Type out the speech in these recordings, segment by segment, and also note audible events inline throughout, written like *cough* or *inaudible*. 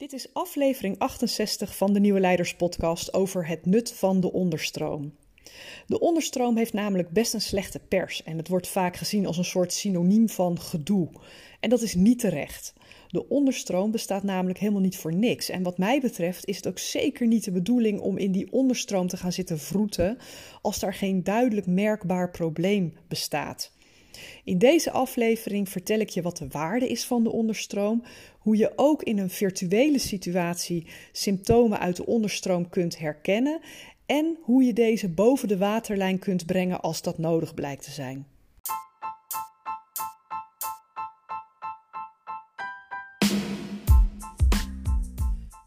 Dit is aflevering 68 van de Nieuwe Leiders Podcast over het nut van de onderstroom. De onderstroom heeft namelijk best een slechte pers en het wordt vaak gezien als een soort synoniem van gedoe. En dat is niet terecht. De onderstroom bestaat namelijk helemaal niet voor niks. En wat mij betreft is het ook zeker niet de bedoeling om in die onderstroom te gaan zitten vroeten als daar geen duidelijk merkbaar probleem bestaat. In deze aflevering vertel ik je wat de waarde is van de onderstroom, hoe je ook in een virtuele situatie symptomen uit de onderstroom kunt herkennen en hoe je deze boven de waterlijn kunt brengen als dat nodig blijkt te zijn.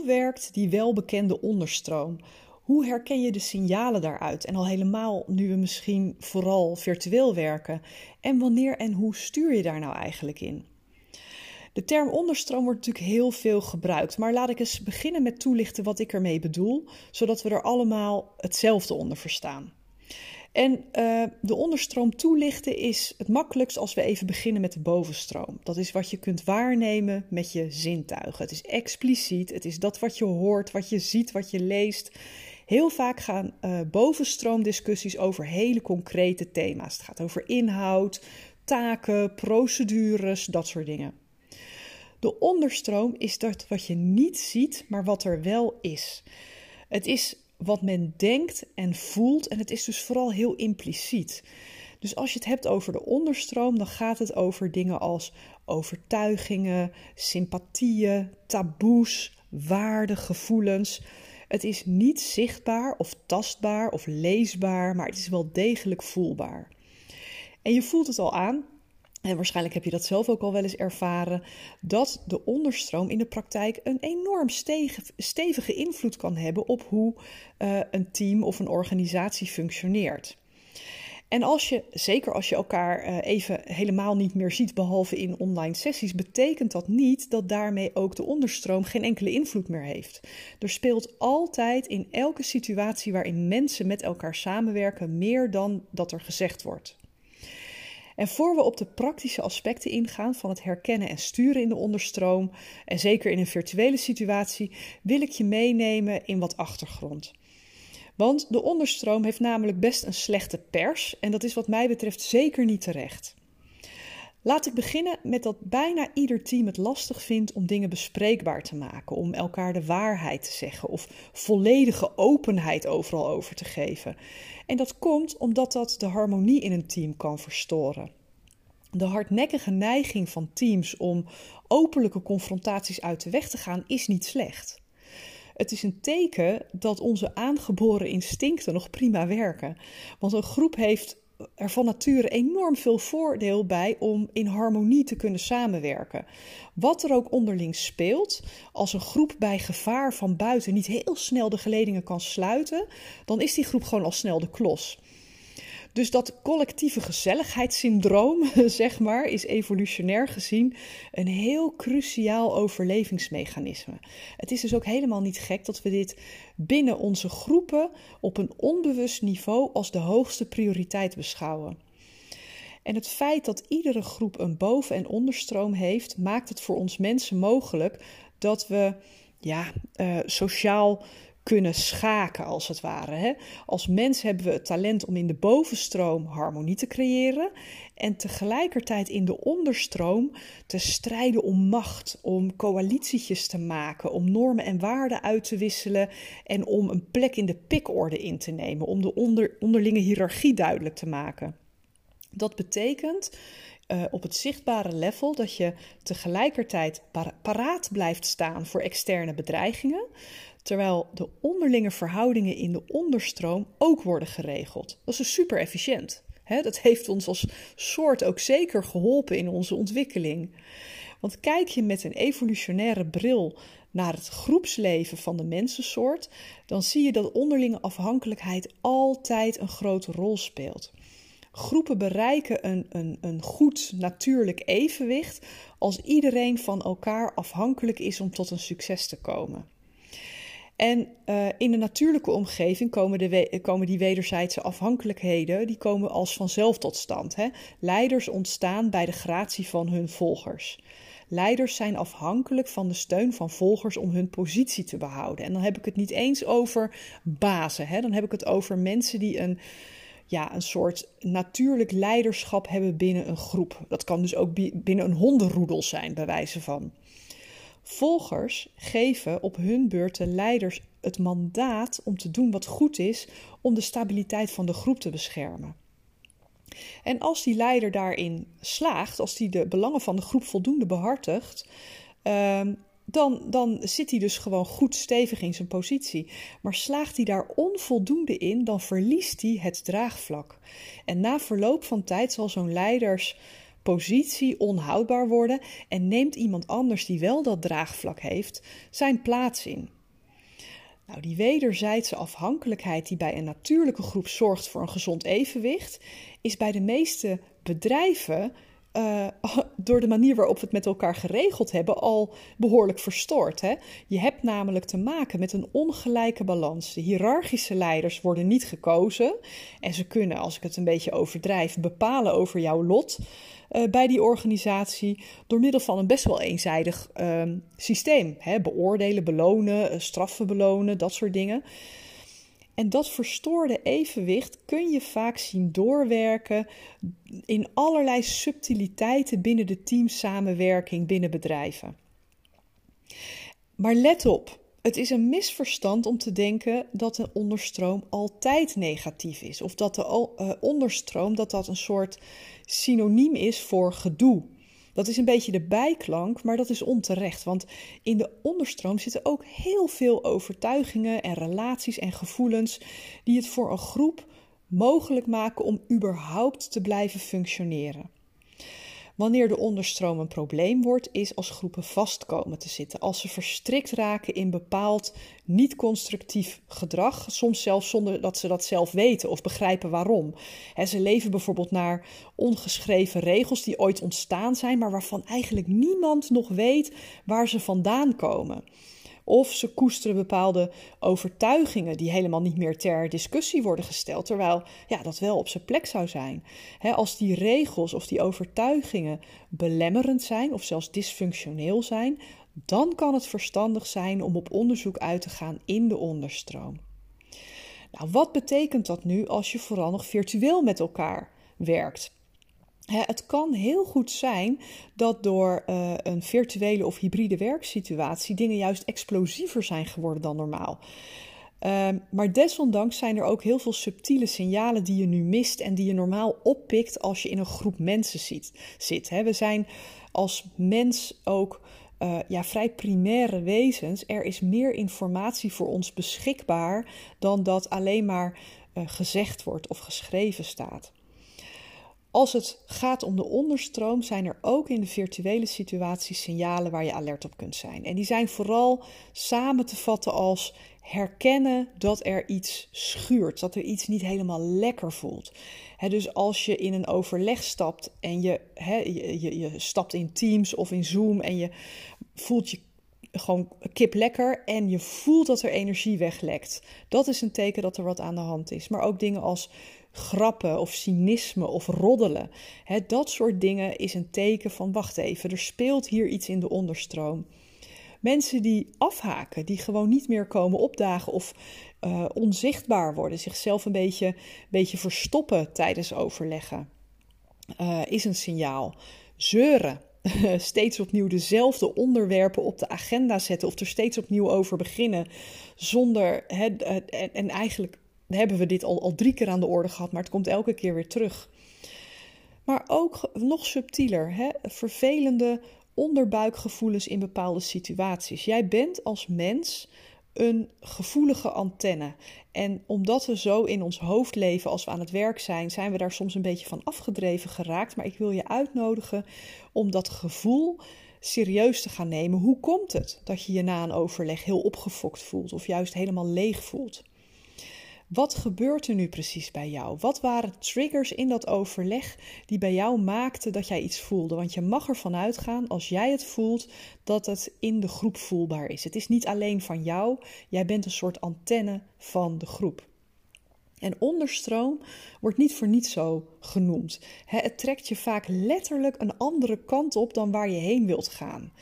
Hoe werkt die welbekende onderstroom? Hoe herken je de signalen daaruit? En al helemaal nu we misschien vooral virtueel werken. En wanneer en hoe stuur je daar nou eigenlijk in? De term onderstroom wordt natuurlijk heel veel gebruikt, maar laat ik eens beginnen met toelichten wat ik ermee bedoel, zodat we er allemaal hetzelfde onder verstaan. En uh, de onderstroom toelichten is het makkelijkst als we even beginnen met de bovenstroom. Dat is wat je kunt waarnemen met je zintuigen. Het is expliciet, het is dat wat je hoort, wat je ziet, wat je leest. Heel vaak gaan uh, bovenstroomdiscussies over hele concrete thema's. Het gaat over inhoud, taken, procedures, dat soort dingen. De onderstroom is dat wat je niet ziet, maar wat er wel is. Het is wat men denkt en voelt. En het is dus vooral heel impliciet. Dus als je het hebt over de onderstroom, dan gaat het over dingen als overtuigingen, sympathieën, taboes, waarden, gevoelens. Het is niet zichtbaar of tastbaar of leesbaar, maar het is wel degelijk voelbaar. En je voelt het al aan en waarschijnlijk heb je dat zelf ook al wel eens ervaren, dat de onderstroom in de praktijk een enorm stevige invloed kan hebben op hoe uh, een team of een organisatie functioneert. En als je, zeker als je elkaar uh, even helemaal niet meer ziet, behalve in online sessies, betekent dat niet dat daarmee ook de onderstroom geen enkele invloed meer heeft. Er speelt altijd in elke situatie waarin mensen met elkaar samenwerken meer dan dat er gezegd wordt. En voor we op de praktische aspecten ingaan van het herkennen en sturen in de onderstroom, en zeker in een virtuele situatie, wil ik je meenemen in wat achtergrond. Want de onderstroom heeft namelijk best een slechte pers en dat is wat mij betreft zeker niet terecht. Laat ik beginnen met dat bijna ieder team het lastig vindt om dingen bespreekbaar te maken, om elkaar de waarheid te zeggen of volledige openheid overal over te geven. En dat komt omdat dat de harmonie in een team kan verstoren. De hardnekkige neiging van teams om openlijke confrontaties uit de weg te gaan is niet slecht. Het is een teken dat onze aangeboren instincten nog prima werken. Want een groep heeft er van nature enorm veel voordeel bij om in harmonie te kunnen samenwerken. Wat er ook onderling speelt, als een groep bij gevaar van buiten niet heel snel de geledingen kan sluiten, dan is die groep gewoon al snel de klos. Dus dat collectieve gezelligheidssyndroom, *laughs* zeg maar, is evolutionair gezien een heel cruciaal overlevingsmechanisme. Het is dus ook helemaal niet gek dat we dit binnen onze groepen op een onbewust niveau als de hoogste prioriteit beschouwen. En het feit dat iedere groep een boven- en onderstroom heeft, maakt het voor ons mensen mogelijk dat we ja, uh, sociaal kunnen schaken, als het ware. Hè? Als mens hebben we het talent om in de bovenstroom harmonie te creëren en tegelijkertijd in de onderstroom te strijden om macht, om coalitietjes te maken, om normen en waarden uit te wisselen en om een plek in de pikorde in te nemen, om de onder, onderlinge hiërarchie duidelijk te maken. Dat betekent uh, op het zichtbare level dat je tegelijkertijd paraat blijft staan voor externe bedreigingen, terwijl de onderlinge verhoudingen in de onderstroom ook worden geregeld. Dat is dus super efficiënt. dat heeft ons als soort ook zeker geholpen in onze ontwikkeling. Want kijk je met een evolutionaire bril naar het groepsleven van de mensensoort, dan zie je dat onderlinge afhankelijkheid altijd een grote rol speelt. Groepen bereiken een, een, een goed natuurlijk evenwicht als iedereen van elkaar afhankelijk is om tot een succes te komen. En uh, in de natuurlijke omgeving komen, de komen die wederzijdse afhankelijkheden die komen als vanzelf tot stand. Hè? Leiders ontstaan bij de gratie van hun volgers. Leiders zijn afhankelijk van de steun van volgers om hun positie te behouden. En dan heb ik het niet eens over bazen. Hè? Dan heb ik het over mensen die een, ja, een soort natuurlijk leiderschap hebben binnen een groep. Dat kan dus ook binnen een hondenroedel zijn, bij wijze van. Volgers geven op hun beurt de leiders het mandaat om te doen wat goed is om de stabiliteit van de groep te beschermen. En als die leider daarin slaagt, als die de belangen van de groep voldoende behartigt, ehm, dan, dan zit hij dus gewoon goed stevig in zijn positie. Maar slaagt hij daar onvoldoende in, dan verliest hij het draagvlak. En na verloop van tijd zal zo'n leiderspositie onhoudbaar worden en neemt iemand anders die wel dat draagvlak heeft zijn plaats in. Nou, die wederzijdse afhankelijkheid die bij een natuurlijke groep zorgt voor een gezond evenwicht, is bij de meeste bedrijven uh, *laughs* door de manier waarop we het met elkaar geregeld hebben al behoorlijk verstoord. Hè? Je hebt namelijk te maken met een ongelijke balans. De hiërarchische leiders worden niet gekozen en ze kunnen, als ik het een beetje overdrijf, bepalen over jouw lot. Uh, bij die organisatie door middel van een best wel eenzijdig uh, systeem. Hè? Beoordelen, belonen, uh, straffen belonen, dat soort dingen. En dat verstoorde evenwicht kun je vaak zien doorwerken in allerlei subtiliteiten binnen de teamsamenwerking binnen bedrijven. Maar let op, het is een misverstand om te denken dat een onderstroom altijd negatief is. Of dat de uh, onderstroom dat dat een soort synoniem is voor gedoe. Dat is een beetje de bijklank, maar dat is onterecht. Want in de onderstroom zitten ook heel veel overtuigingen en relaties en gevoelens die het voor een groep mogelijk maken om überhaupt te blijven functioneren. Wanneer de onderstroom een probleem wordt, is als groepen vastkomen te zitten. Als ze verstrikt raken in bepaald niet-constructief gedrag, soms zelfs zonder dat ze dat zelf weten of begrijpen waarom. ze leven bijvoorbeeld naar ongeschreven regels die ooit ontstaan zijn, maar waarvan eigenlijk niemand nog weet waar ze vandaan komen. Of ze koesteren bepaalde overtuigingen die helemaal niet meer ter discussie worden gesteld, terwijl ja, dat wel op zijn plek zou zijn. als die regels of die overtuigingen belemmerend zijn of zelfs dysfunctioneel zijn, dan kan het verstandig zijn om op onderzoek uit te gaan in de onderstroom. Nou, wat betekent dat nu als je vooral nog virtueel met elkaar werkt? Het kan heel goed zijn dat door uh, een virtuele of hybride werksituatie dingen juist explosiever zijn geworden dan normaal. Uh, maar desondanks zijn er ook heel veel subtiele signalen die je nu mist en die je normaal oppikt als je in een groep mensen ziet, zit. Hè. We zijn als mens ook uh, ja, vrij primaire wezens. Er is meer informatie voor ons beschikbaar dan dat alleen maar uh, gezegd wordt of geschreven staat. Als het gaat om de onderstroom, zijn er ook in de virtuele situatie signalen waar je alert op kunt zijn. En die zijn vooral samen te vatten als herkennen dat er iets schuurt, dat er iets niet helemaal lekker voelt. dus als je in een overleg stapt en je, je, je, je stapt in Teams of in Zoom en je voelt je gewoon kip lekker en je voelt dat er energie weglekt. Dat is een teken dat er wat aan de hand is. Maar ook dingen als grappen of cynisme of roddelen. dat soort dingen is een teken van wacht even, er speelt hier iets in de onderstroom. Mensen die afhaken, die gewoon niet meer komen opdagen of uh, onzichtbaar worden, zichzelf een beetje, beetje verstoppen tijdens overleggen, uh, is een signaal. Zeuren, *laughs* steeds opnieuw dezelfde onderwerpen op de agenda zetten of er steeds opnieuw over beginnen, zonder en, en eigenlijk hebben we dit al, al drie keer aan de orde gehad, maar het komt elke keer weer terug. Maar ook nog subtieler, hè? vervelende onderbuikgevoelens in bepaalde situaties. Jij bent als mens een gevoelige antenne. En omdat we zo in ons hoofd leven als we aan het werk zijn, zijn we daar soms een beetje van afgedreven geraakt. Maar ik wil je uitnodigen om dat gevoel serieus te gaan nemen. Hoe komt het dat je je na een overleg heel opgefokt voelt of juist helemaal leeg voelt? Wat gebeurt er nu precies bij jou? Wat waren triggers in dat overleg die bij jou maakten dat jij iets voelde? Want je mag ervan uitgaan, als jij het voelt, dat het in de groep voelbaar is. Het is niet alleen van jou, jij bent een soort antenne van de groep. En onderstroom wordt niet voor niets zo genoemd. Het trekt je vaak letterlijk een andere kant op dan waar je heen wilt gaan.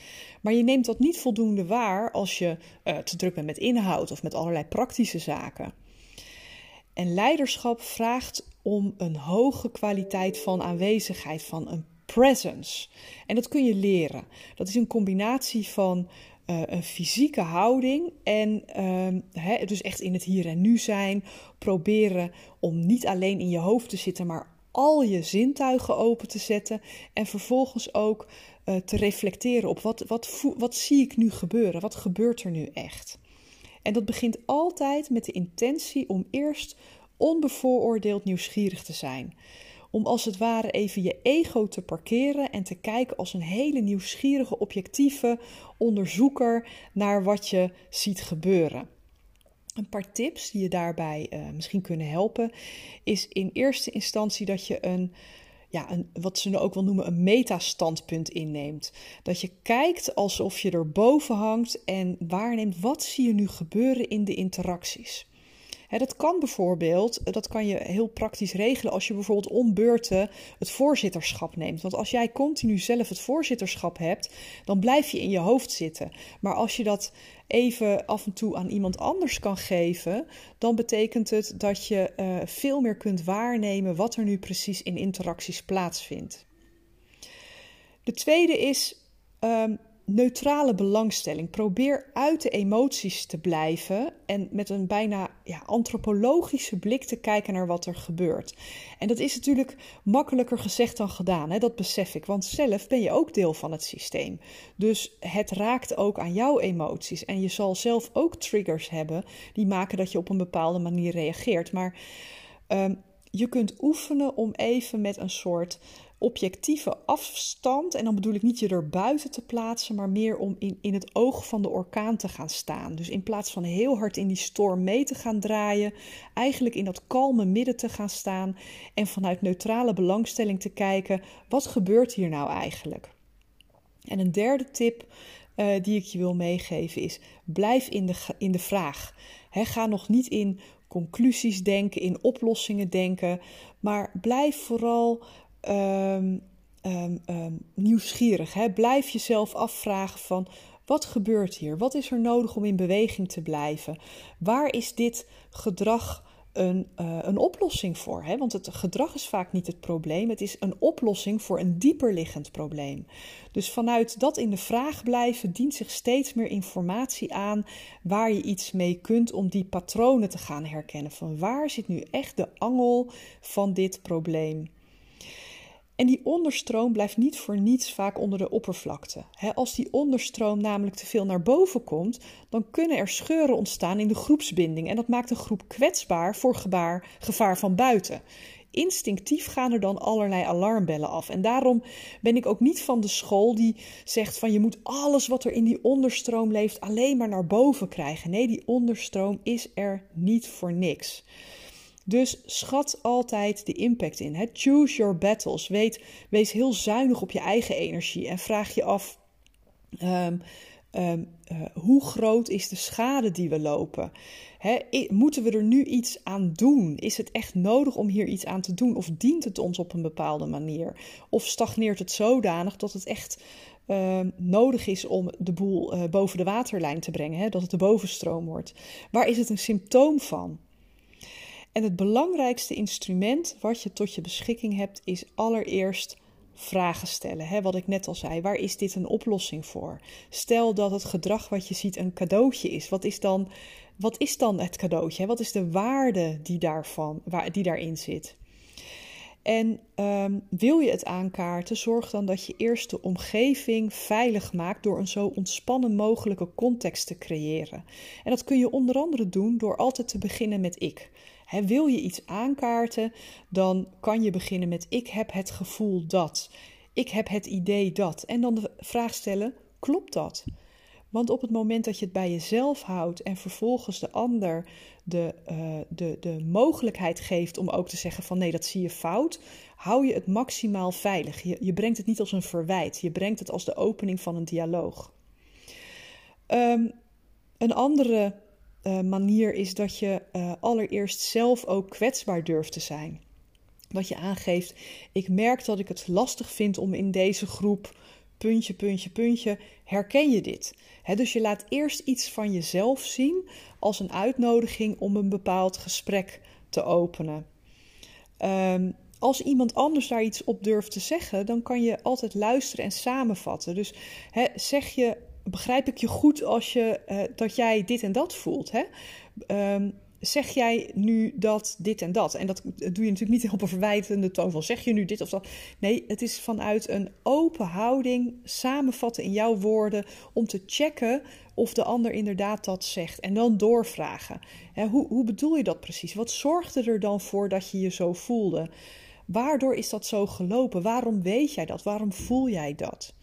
Maar je neemt dat niet voldoende waar als je uh, te druk bent met inhoud of met allerlei praktische zaken. En leiderschap vraagt om een hoge kwaliteit van aanwezigheid, van een presence. En dat kun je leren. Dat is een combinatie van uh, een fysieke houding en uh, dus echt in het hier en nu zijn. Proberen om niet alleen in je hoofd te zitten, maar al je zintuigen open te zetten. En vervolgens ook uh, te reflecteren op wat, wat, wat zie ik nu gebeuren? Wat gebeurt er nu echt? En dat begint altijd met de intentie om eerst onbevooroordeeld nieuwsgierig te zijn. Om als het ware even je ego te parkeren en te kijken als een hele nieuwsgierige, objectieve onderzoeker naar wat je ziet gebeuren. Een paar tips die je daarbij uh, misschien kunnen helpen, is in eerste instantie dat je een ja, een, wat ze ook wel noemen een metastandpunt inneemt. Dat je kijkt alsof je er boven hangt en waarneemt wat zie je nu gebeuren in de interacties. Dat kan bijvoorbeeld, dat kan je heel praktisch regelen als je bijvoorbeeld om beurten het voorzitterschap neemt. Want als jij continu zelf het voorzitterschap hebt, dan blijf je in je hoofd zitten. Maar als je dat even af en toe aan iemand anders kan geven, dan betekent het dat je uh, veel meer kunt waarnemen wat er nu precies in interacties plaatsvindt. De tweede is um, neutrale belangstelling. Probeer uit de emoties te blijven en met een bijna ja, antropologische blik te kijken naar wat er gebeurt. En dat is natuurlijk makkelijker gezegd dan gedaan, hè? dat besef ik, want zelf ben je ook deel van het systeem. Dus het raakt ook aan jouw emoties en je zal zelf ook triggers hebben die maken dat je op een bepaalde manier reageert. Maar um, je kunt oefenen om even met een soort objectieve afstand. En dan bedoel ik niet je er buiten te plaatsen, maar meer om in, in het oog van de orkaan te gaan staan. Dus in plaats van heel hard in die storm mee te gaan draaien, eigenlijk in dat kalme midden te gaan staan en vanuit neutrale belangstelling te kijken: wat gebeurt hier nou eigenlijk? En een derde tip uh, die ik je wil meegeven is: blijf in de, in de vraag. ga nog niet in conclusies denken, in oplossingen denken, maar blijf vooral um, um, nieuwsgierig. Hè? Blijf jezelf afvragen van wat gebeurt hier? Wat is er nodig om in beweging te blijven? Waar is dit gedrag een, uh, een oplossing voor? Hè? Want het gedrag is vaak niet het probleem. Het is een oplossing voor een dieperliggend probleem. Dus vanuit dat in de vraag blijven dient zich steeds meer informatie aan waar je iets mee kunt om die patronen te gaan herkennen. Van waar zit nu echt de angel van dit probleem? En die onderstroom blijft niet voor niets vaak onder de oppervlakte. als die onderstroom namelijk te veel naar boven komt, dan kunnen er scheuren ontstaan in de groepsbinding. En dat maakt een groep kwetsbaar voor gevaar, van buiten. Instinctief gaan er dan allerlei alarmbellen af. En daarom ben ik ook niet van de school die zegt van je moet alles wat er in die onderstroom leeft alleen maar naar boven krijgen. Nee, die onderstroom is er niet voor niks. Dus schat altijd de impact in. Choose your battles. Weet, wees heel zuinig op je eigen energie en vraag je af. Um, um, uh, hoe groot is de schade die we lopen? Moeten we er nu iets aan doen? Is het echt nodig om hier iets aan te doen? Of dient het ons op een bepaalde manier? Of stagneert het zodanig dat het echt uh, nodig is om de boel uh, boven de waterlijn te brengen? Dat het de bovenstroom wordt? Waar is het een symptoom van? En het belangrijkste instrument wat je tot je beschikking hebt, is allereerst vragen stellen. Hè? Wat ik net al zei, waar is dit een oplossing voor? Stel dat het gedrag wat je ziet een cadeautje is. Wat is dan, wat is dan het cadeautje? Wat is de waarde die, daarvan, waar, die daarin zit? En um, wil je het aankaarten, zorg dan dat je eerst de omgeving veilig maakt door een zo ontspannen mogelijke context te creëren. En dat kun je onder andere doen door altijd te beginnen met ik wil je iets aankaarten, dan kan je beginnen met ik heb het gevoel dat. ik heb het idee dat. En dan de vraag stellen: klopt dat? Want op het moment dat je het bij jezelf houdt en vervolgens de ander de, uh, de, de mogelijkheid geeft om ook te zeggen van nee, dat zie je fout, hou je het maximaal veilig. Je, brengt het niet als een verwijt, je brengt het als de opening van een dialoog. Um, een andere uh, manier is dat je uh, allereerst zelf ook kwetsbaar durft te zijn. Dat je aangeeft, ik merk dat ik het lastig vind om in deze groep puntje, puntje, puntje, herken je dit? dus je laat eerst iets van jezelf zien als een uitnodiging om een bepaald gesprek te openen. Um, als iemand anders daar iets op durft te zeggen, dan kan je altijd luisteren en samenvatten. Dus zeg je, begrijp ik je goed als je, uh, dat jij dit en dat voelt? Hè? Um, zeg jij nu dat dit en dat? En dat doe je natuurlijk niet op een verwijtende toon van zeg je nu dit of dat. Nee, het is vanuit een open houding samenvatten in jouw woorden om te checken of de ander inderdaad dat zegt. En dan doorvragen. hoe, hoe bedoel je dat precies? Wat zorgde er dan voor dat je je zo voelde? Waardoor is dat zo gelopen? Waarom weet jij dat? Waarom voel jij dat?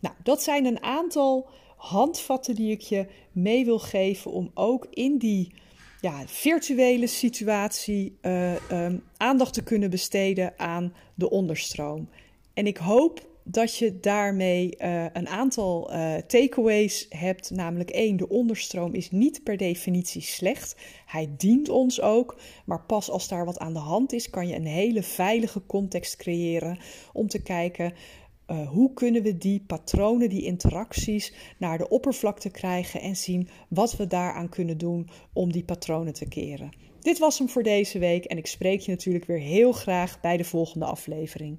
Nou, dat zijn een aantal handvatten die ik je mee wil geven om ook in die ja, virtuele situatie uh, um, aandacht te kunnen besteden aan de onderstroom. En ik hoop dat je daarmee uh, een aantal uh, takeaways hebt. Namelijk één, de onderstroom is niet per definitie slecht. Hij dient ons ook. Maar pas als daar wat aan de hand is, kan je een hele veilige context creëren om te kijken uh, hoe kunnen we die patronen, die interacties naar de oppervlakte krijgen en zien wat we daaraan kunnen doen om die patronen te keren. Dit was hem voor deze week en ik spreek je natuurlijk weer heel graag bij de volgende aflevering.